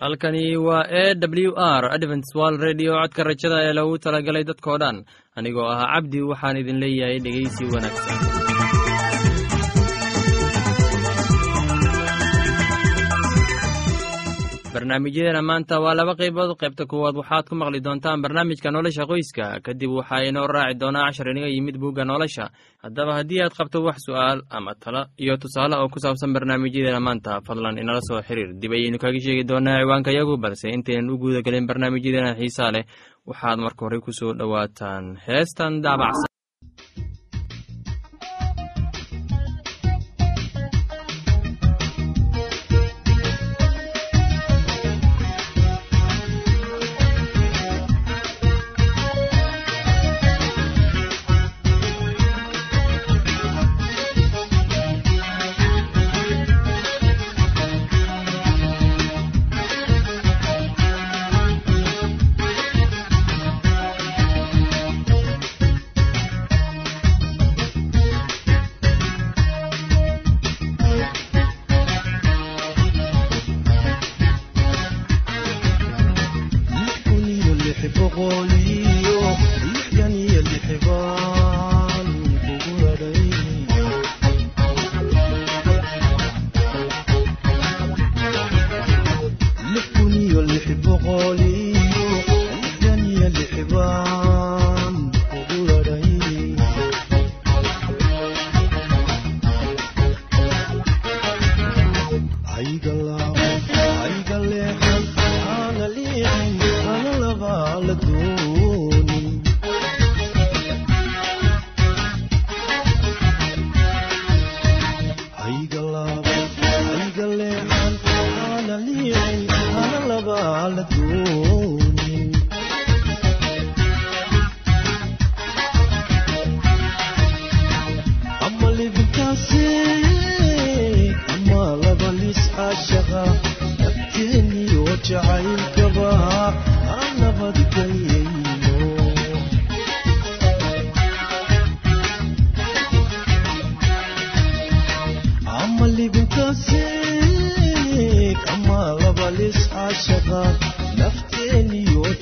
halkani waa e w r adventswal redio codka rajada ee lagu talagalay dadkoo dhan. Anigoo ah cabdi waxaan idin leeyahay dhegeysi wanaagsan barnaamijyadeena maanta waa laba qaybood. Qaybta kuwaad waxaad ku maqli doontaan barnaamijka nolosha qoyska. Kadib waxaa inoo raaci doonaa cashar inaga yimid bugga nolosha. Haddaba haddii aad qabto wax su'aal ama talo iyo tusaale oo ku saabsan barnaamijyadeena maanta fadlan inala soo xiriir. Dib ayaynu kaga sheegi doonaa ciwaanka yagu balse intaynan u guuda gelin barnaamijyadeena xiisaa leh. Waxaad marka hore ku soo dhowaataan heestan daabacsan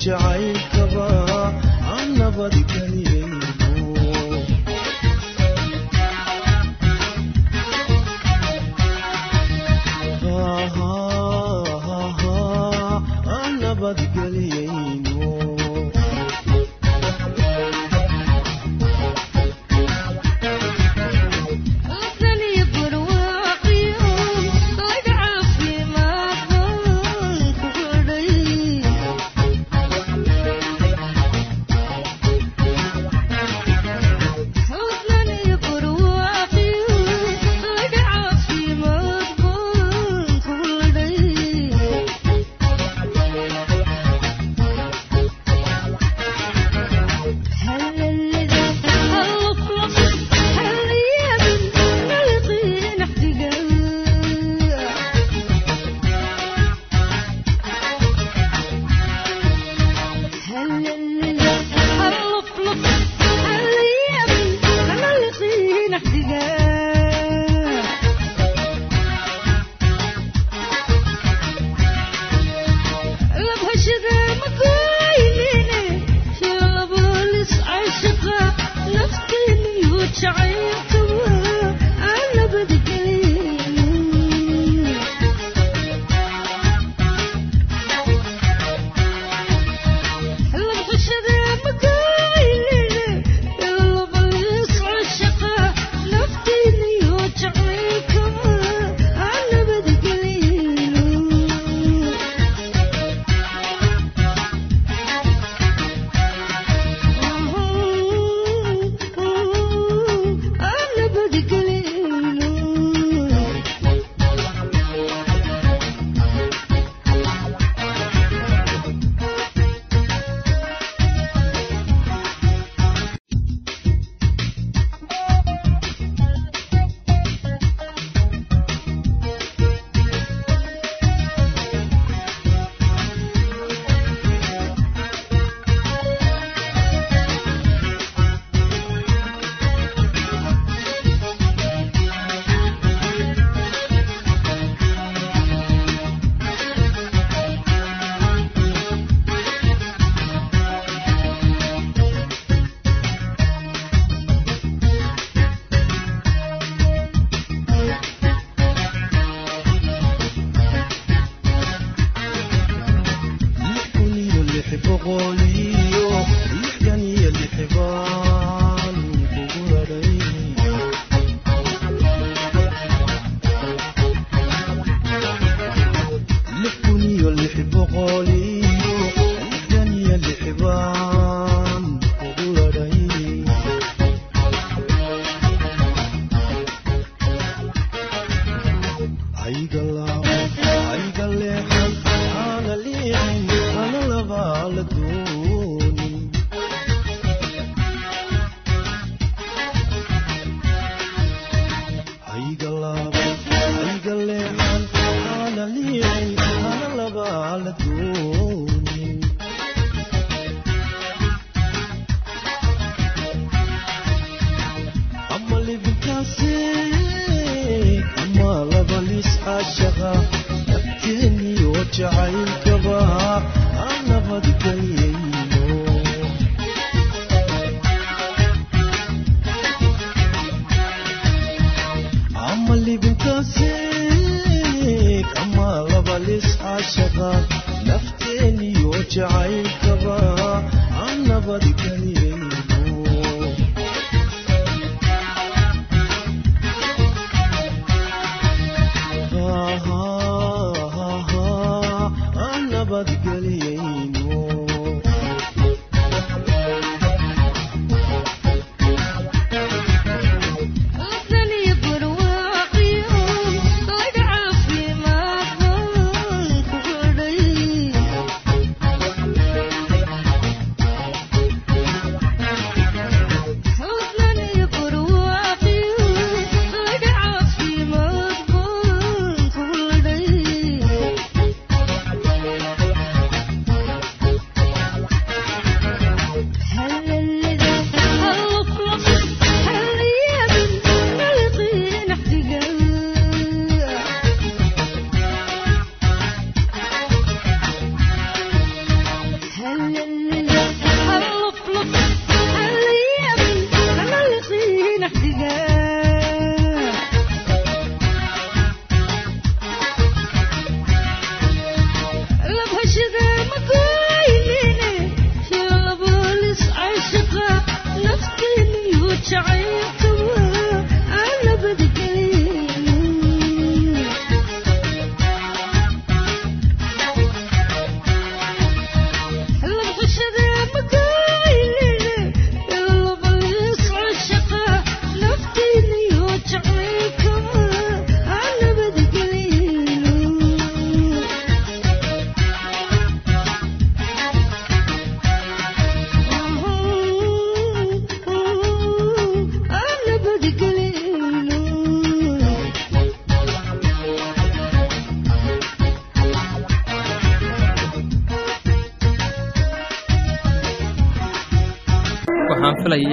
جعلت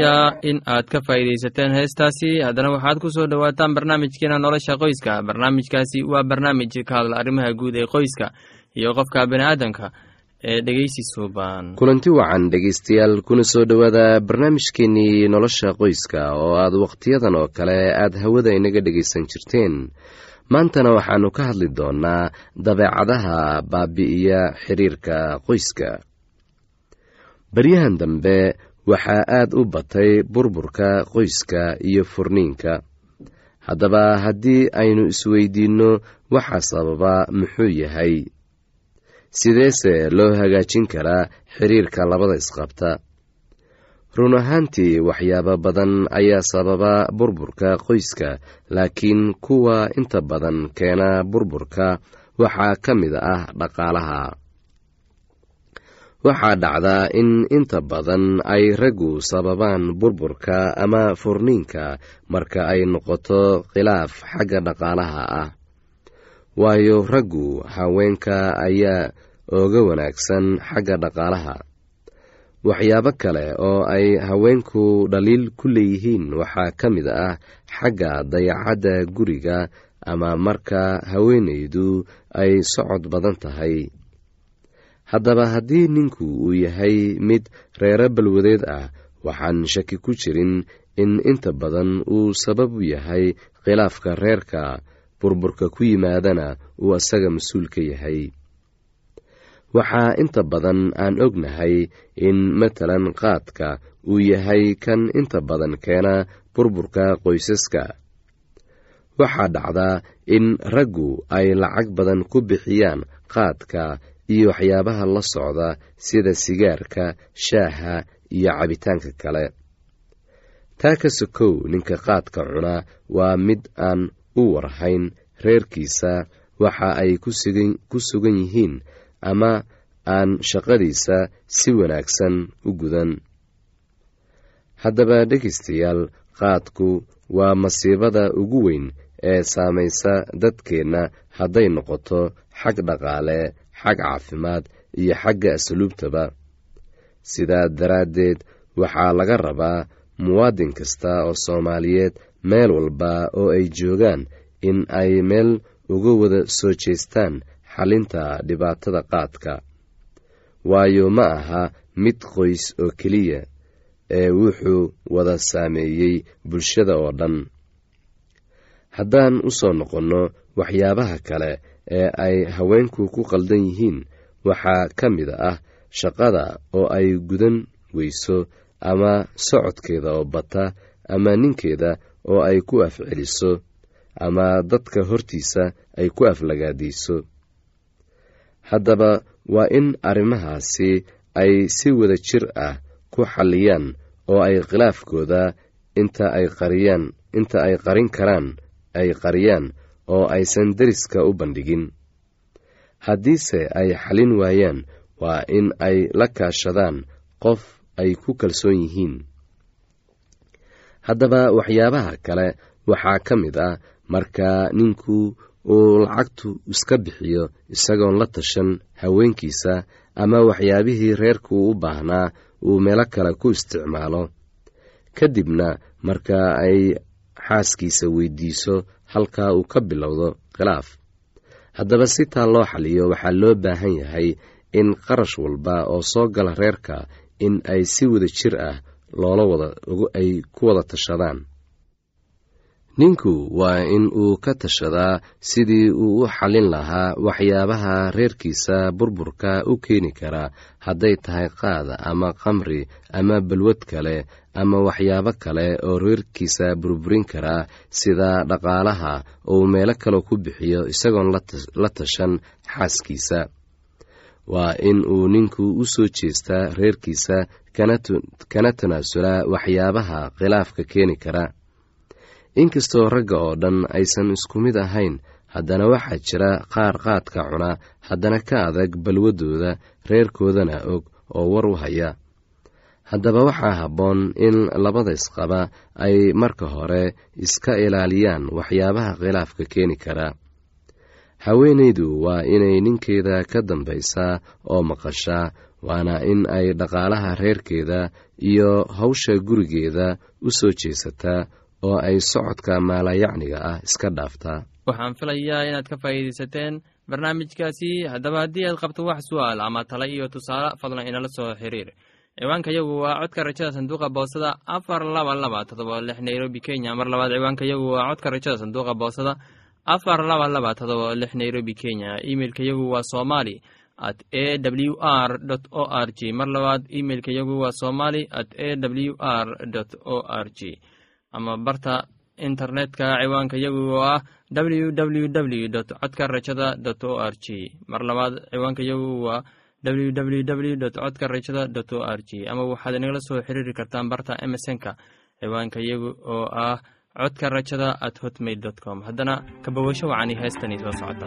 waxaan filayaa in aad ka faa'iidaysateen heestaasi. Haddana waxaad ku soo dhowaataan barnaamijkeena nolosha qoyska. Barnaamijkaasi waa barnaamij ka hadla arrimaha guud ee qoyska iyo qofka bini'aadanka ee dhegeysi suuban kulanti wacan dhegaystayaal kuna soo dhowaada barnaamijkeenii nolosha qoyska oo aad wakhtiyadan oo kale aad hawada inaga dhegaysan jirteen. Maantana waxaannu ka hadli doonnaa dabeecadaha baabi'iya xiriirka qoyska. Baryahan dambe waxaa aad u batay burburka qoyska iyo furniinka. Haddaba haddii aynu isweydiinno waxa sababa muxuu yahay? Sideese loo hagaajin karaa xiriirka labada isqabta? Run ahaantii waxyaabo badan ayaa sababa burburka qoyska laakiin kuwa inta badan keena burburka waxaa ka mid ah dhaqaalaha waxaa dhacdaa in inta badan ay raggu sababaan burburka ama furniinka marka ay noqoto khilaaf xagga dhaqaalaha ah. Waayo raggu haweenka ayaa ooga wanaagsan xagga dhaqaalaha. Waxyaabo kale oo ay haweenku dhaliil ku leeyihiin waxaa ka mid ah xagga dayacadda guriga ama marka haweenaydu ay socod badan tahay haddaba haddii ninku uu yahay mid reero balwadeed ah waxaan shaki ku jirin in inta badan uu sabab u yahay khilaafka reerka burburka ku yimaadana uu asaga mas'uul ka yahay. Waxaa inta badan aan ognahay in matalan qaadka uu yahay kan inta badan keena burburka qoysaska. Waxaa dhacdaa in raggu ay lacag badan ku bixiyaan qaadka iyo waxyaabaha la socda sida sigaarka shaaha iyo cabitaanka kale. Taa ka sokow ninka qaadka cuna waa mid aan u warhayn reerkiisa. Waxa ay ku sugan yihiin ama aan shaqadiisa si wanaagsan u gudan. Haddaba dhegaystayaal qaadku waa masiibada ugu weyn ee saamaysa dadkeenna hadday noqoto xag dhaqaale xag caafimaad iyo xagga asluubtaba. Sidaa daraaddeed waxaa laga rabaa muwaadin kasta oo soomaaliyeed meel walba oo ay joogaan in ay meel uga wada soo jeestaan xalinta dhibaatada qaadka. Waayo ma aha mid qoys oo keliya ee wuxuu wada saameeyey bulshada oo dhan. Haddaan u soo noqonno waxyaabaha kale ee ay haweenku ku qaldan yihiin waxaa ka mid ah shaqada oo ay gudan weyso ama socodkeeda oo bata ama ninkeeda oo ay ku afceliso ama dadka hortiisa ay ku aflagaadiiso haddaba waa in arrimahaasi ay si wada jir ah ku xalliyaan oo ay khilaafkooda inta ay qariyaan inta ay qarin karaan ay qariyaan oo aysan deriska u bandhigin. Haddiise ay xalin waayaan waa in ay la kaashadaan qof ay ku kalsoon yihiin. Haddaba waxyaabaha kale waxaa ka mid ah marka ninku uu lacagtu iska bixiyo isagoon la tashan haweenkiisa ama waxyaabihii reerku u baahnaa uu meelo kale ku isticmaalo. Kadibna marka ay xaaskiisa weydiiso halkaa uu ka bilowdo khilaaf. Haddaba si taa loo xaliyo waxaa loo baahan yahay in qarash walba oo soo gala reerka in ay si wada jir ah loola wada ay ku wada tashadaan ninku waa in uu ka tashadaa sidii uu u xallin lahaa waxyaabaha reerkiisa burburka u keeni karaa hadday tahay qaada ama qamri ama balwad kale ama waxyaabo kale oo reerkiisa burburin karaa sida dhaqaalaha uu meelo kale ku bixiyo isagoon la tashan xaaskiisa. Waa in uu ninku u soo jeestaa reerkiisa kana tanaasulaa waxyaabaha khilaafka keeni kara inkastoo ragga oo dhan aysan isku mid ahayn haddana waxaa jira qaar qaadka cuna haddana ka adag balwadooda reerkoodana og oo war u haya. Haddaba waxaa habboon in labada isqaba ay marka hore iska ilaaliyaan waxyaabaha khilaafka keeni kara. Haweenaydu waa inay ninkeeda ka dambaysaa oo maqashaa waana in ay dhaqaalaha reerkeeda iyo hawsha gurigeeda u soo jeesataa oo ay socodka maalayacniga ah iska dhaaftaa. Waxaan filayaa inaad ka faa'iidaysateen barnaamijkaasi. Haddaba haddii aad qabto wax su'aal ama tala iyo tusaale fadlan inala soo xiriir. Ciwaanka yagu waa codka rajada sanduuqa boosada afar laba laba todoba lix nairobi kenya. Mar labaad ciwaanka waa codka rajada sanduuqa boosada afar laba laba todoba lix nairobi kenya. Imeilka waa somali at a w r o r g. Mar labaad imeilka waa somali at a w r o r g ama barta internetka ciwaanka yagu oo ah w w w codka rajada o r g mar labaad ciwaanka yagu waa w codka rajada dot o r g ama waxaad inagala soo xiriiri kartaan barta emesonka ciwaanka yagu oo ah codka rajada at hotmail dot com. Haddana kabawasho wacani heestani soo socota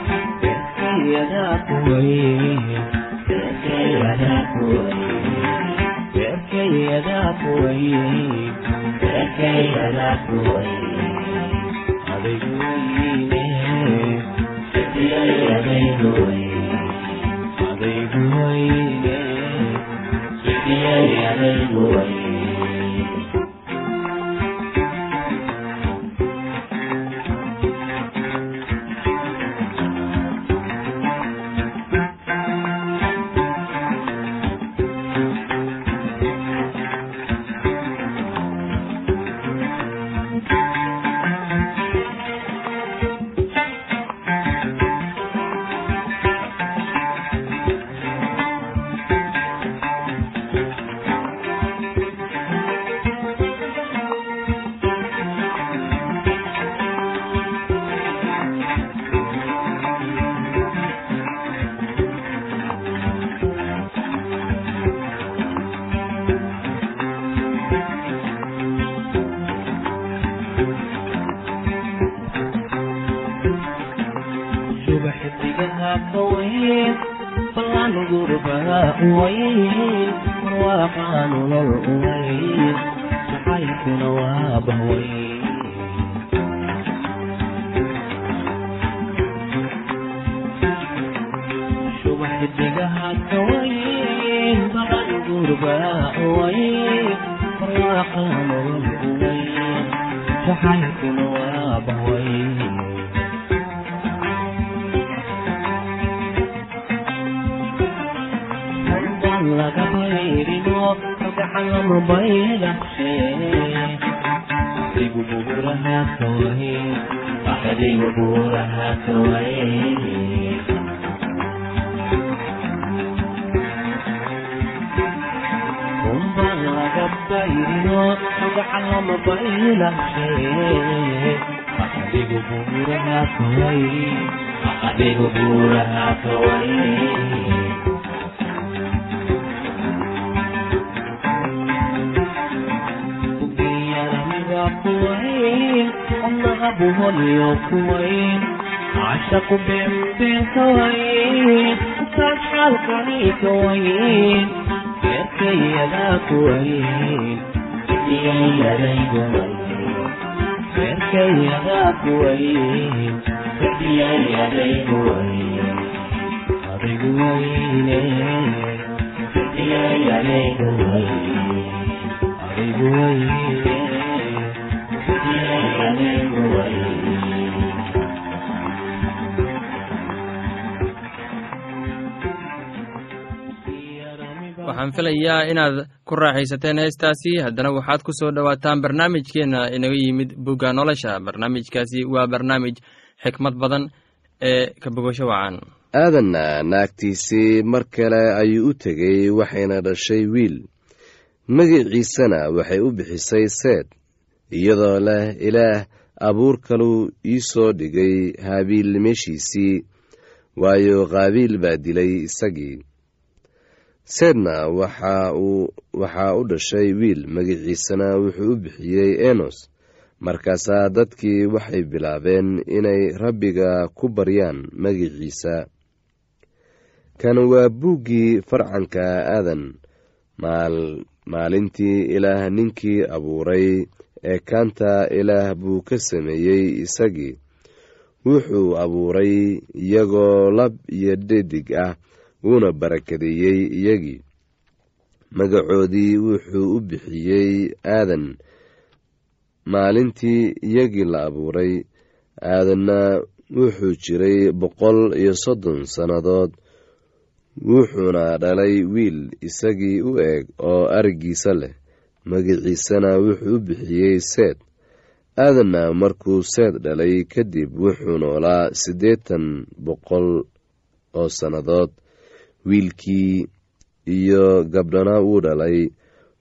kuwayn jacaylkuna waa bahwayn subax xidigaha kawayn ballan gurbaha uwayn marwaaqa nolol uwayn jacaylkuna waa Handan laga bayrino kalgaxalama baydhaqshe adigu buuraha kawaye adigu buuraha kawaye Handan laga bayrino kalgaxalama baydhaqshe adigu buuraha kawaye adigu buuraha kawaye yaramiga kuwayn onahabuholyo kuwayn cashaqu beenbeen kawayn ukaan xaalkani kawayn beerkayadaa kuwayn sidiyayadaygu beerkayadaa kuwayn sidiyayadaygu adigu wayne sidiyayadaygu wayne adigu wayne waxaan filayaa inaad ku raaxaysateen heestaasi. Haddana waxaad ku soo dhowaataan barnaamijkeenna inaga yimid bugga nolosha. Barnaamijkaasi waa barnaamij xikmad badan ee ka bogasho wacan aadanna naagtiisii mar kale ayuu u tegey waxayna dhashay wiil. Magiciisana waxay u bixisay seed iyadoo leh ilaah abuur kaluu ii soo dhigay haabiil meeshiisii waayo qaabiil baa dilay isagii. Seedna waxaa u dhashay wiil magiciisana wuxuu u bixiyey enos markaasaa dadkii waxay bilaabeen inay rabbiga ku baryaan magiciisa. Kan waa buuggii farcanka aadan maalintii ilaah ninkii abuuray ee kaanta ilaah buu ka sameeyey isagii. Wuxuu abuuray iyagoo lab iyo dhedig ah wuuna barakadeeyey iyagii. Magacoodii wuxuu u bixiyey aadan. Maalintii iyagii la abuuray aadanna wuxuu jiray boqol iyo soddon sannadood. Wuxuuna dhalay wiil isagii u eg oo arigiisa leh magiciisana wuxuu u bixiyey seed. Aadanna markuu seed dhalay kadib wuxuu noolaa siddeetan boqol oo sannadood. Wiilkii iyo gabdhana wuu dhalay.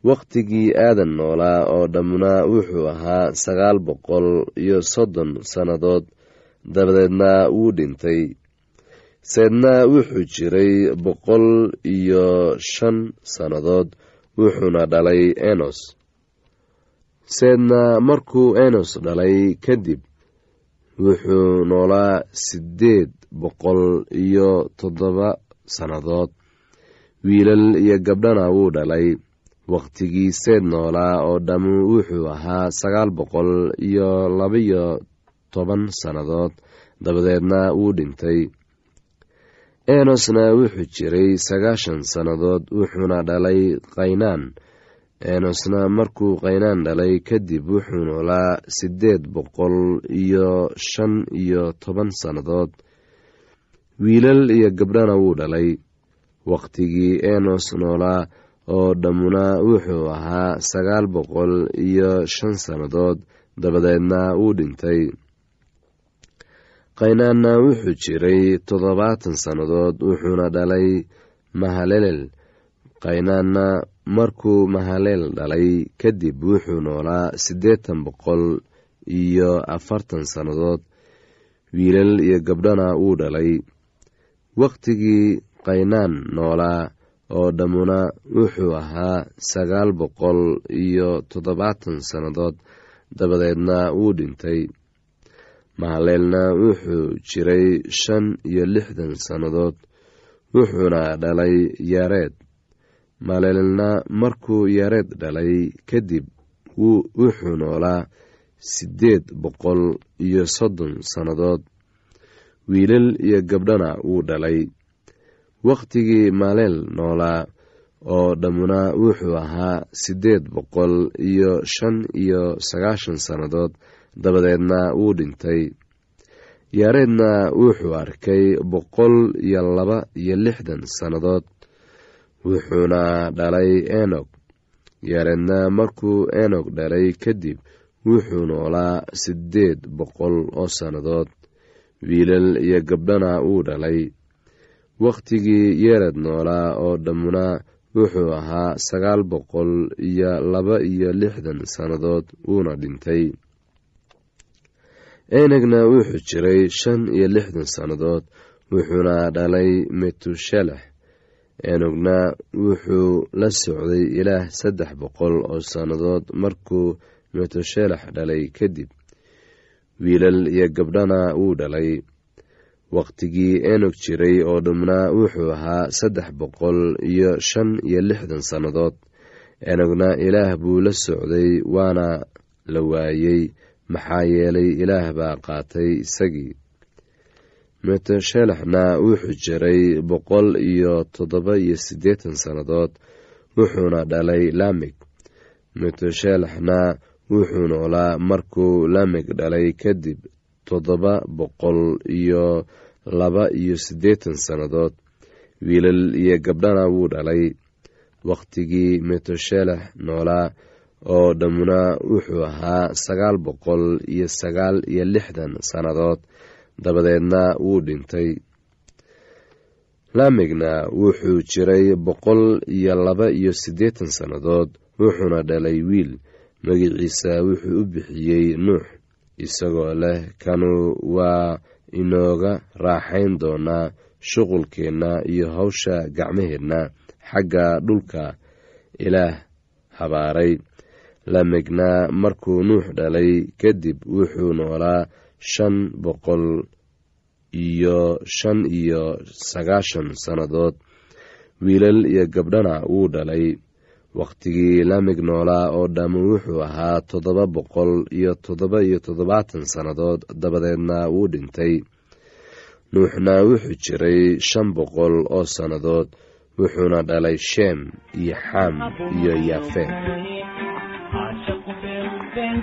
Wakhtigii aadan noolaa oo dhammuna wuxuu ahaa sagaal boqol iyo soddon sannadood. Dabadeedna wuu dhintay. Seedna wuxuu jiray boqol iyo shan sannadood wuxuuna dhalay enos. Seedna markuu enos dhalay kadib wuxuu noolaa siddeed boqol iyo toddoba sannadood. Wiilal iyo gabdhana wuu dhalay. Wakhtigii seed noolaa oo dhammu wuxuu ahaa sagaal boqol iyo labaiyo toban sannadood. Dabadeedna wuu dhintay enosna wuxuu jiray sagaashan sannadood wuxuuna dhalay kaynaan enosna markuu kaynaan dhalay kadib wuxuu noolaa siddeed boqol iyo shan iyo toban sannadood. Wiilal iyo gabdhana wuu dhalay. Wakhtigii enos noolaa oo dhammuna wuxuu ahaa sagaal boqol iyo shan sannadood dabadeedna wuu dhintay qaynaanna wuxuu jiray toddobaatan sannadood wuxuuna dhalay mahalelel. Qaynaanna markuu mahaleel dhalay kadib wuxuu noolaa siddeetan boqol iyo afartan sannadood. Wiilal iyo gabdhana wuu dhalay. Wakhtigii qaynaan noolaa oo dhammuna wuxuu ahaa sagaal boqol iyo toddobaatan sannadood. Dabadeedna wuu dhintay mahaleelna wuxuu jiray shan iyo lixdan sannadood wuxuuna dhalay yareed. Mahaleelna markuu yareed dhalay kadib wuxuu noolaa siddeed boqol iyo soddon sannadood. Wiilal iyo gabdhana wuu dhalay. Wakhtigii maaleel noolaa oo dhammuna wuxuu ahaa siddeed boqol iyo shan iyo sagaashan sannadood dabadeedna wuu dhintay. Yaareedna wuxuu arkay boqol iyo laba iyo lixdan sannadood wuxuuna dhalay enog yaareedna markuu enog dhalay kadib wuxuu noolaa siddeed boqol oo sannadood. Wiilal iyo gabdhana wuu dhalay. Wakhtigii yeered noolaa oo dhammuna wuxuu ahaa sagaal boqol iyo laba iyo lixdan sannadood wuuna dhintay enegna wuxuu jiray shan iyo lixdan sannadood wuxuuna dhalay metushelex enogna wuxuu la socday ilaah saddex boqol oo sannadood markuu metushelex dhalay kadib. Wiilal iyo gabdhana wuu dhalay. Wakhtigii enog jiray oo dhumna wuxuu ahaa saddex boqol iyo shan iyo lixdan sannadood. Enogna ilaah buu la socday waana la waayey maxaa yeelay ilaah baa qaatay isagii. Meteshelaxna wuxuu jiray boqol iyo toddoba iyo siddeetan sannadood wuxuuna dhalay lamig meteshelaxna wuxuu noolaa markuu lamig dhalay kadib toddoba boqol iyo laba iyo siddeetan sannadood wiilal iyo gabdhana wuu dhalay. Wakhtigii meteshelax noolaa oo dhammuna wuxuu ahaa sagaal boqol iyo sagaal iyo lixdan sannadood. Dabadeedna wuu dhintay. Lamigna wuxuu jiray boqol iyo laba iyo siddeetan sannadood wuxuuna dhalay wiil. Magiciisa wuxuu u bixiyey nuux isagoo leh kanu waa inooga raaxayn doonaa shuqulkeenna iyo hawsha gacmaheenna xagga dhulka ilaah habaaray lamegna markuu nuux dhalay kadib wuxuu noolaa shan boqol iyo shan iyo sagaashan sannadood. Wiilal iyo gabdhana wuu dhalay. Wakhtigii lamig noolaa oo dhamm wuxuu ahaa toddoba boqol iyo toddoba iyo toddobaatan sannadood dabadeedna wuu dhintay. Nuuxna wuxuu jiray shan boqol oo sannadood wuxuuna dhalay sheem iyo xam iyo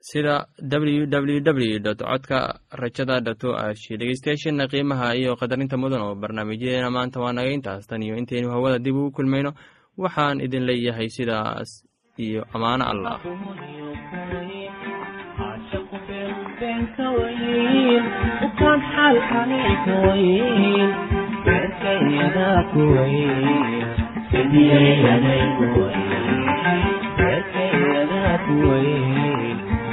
sida ww w codka rajada dot o r g dhegeystayaasheena qiimaha iyo qadarinta mudan oo barnaamijyadeena maanta waa naga intaas. Tan iyo intaynu hawada dib ugu kulmayno waxaan idin leeyahay sidaas iyo ammaano allah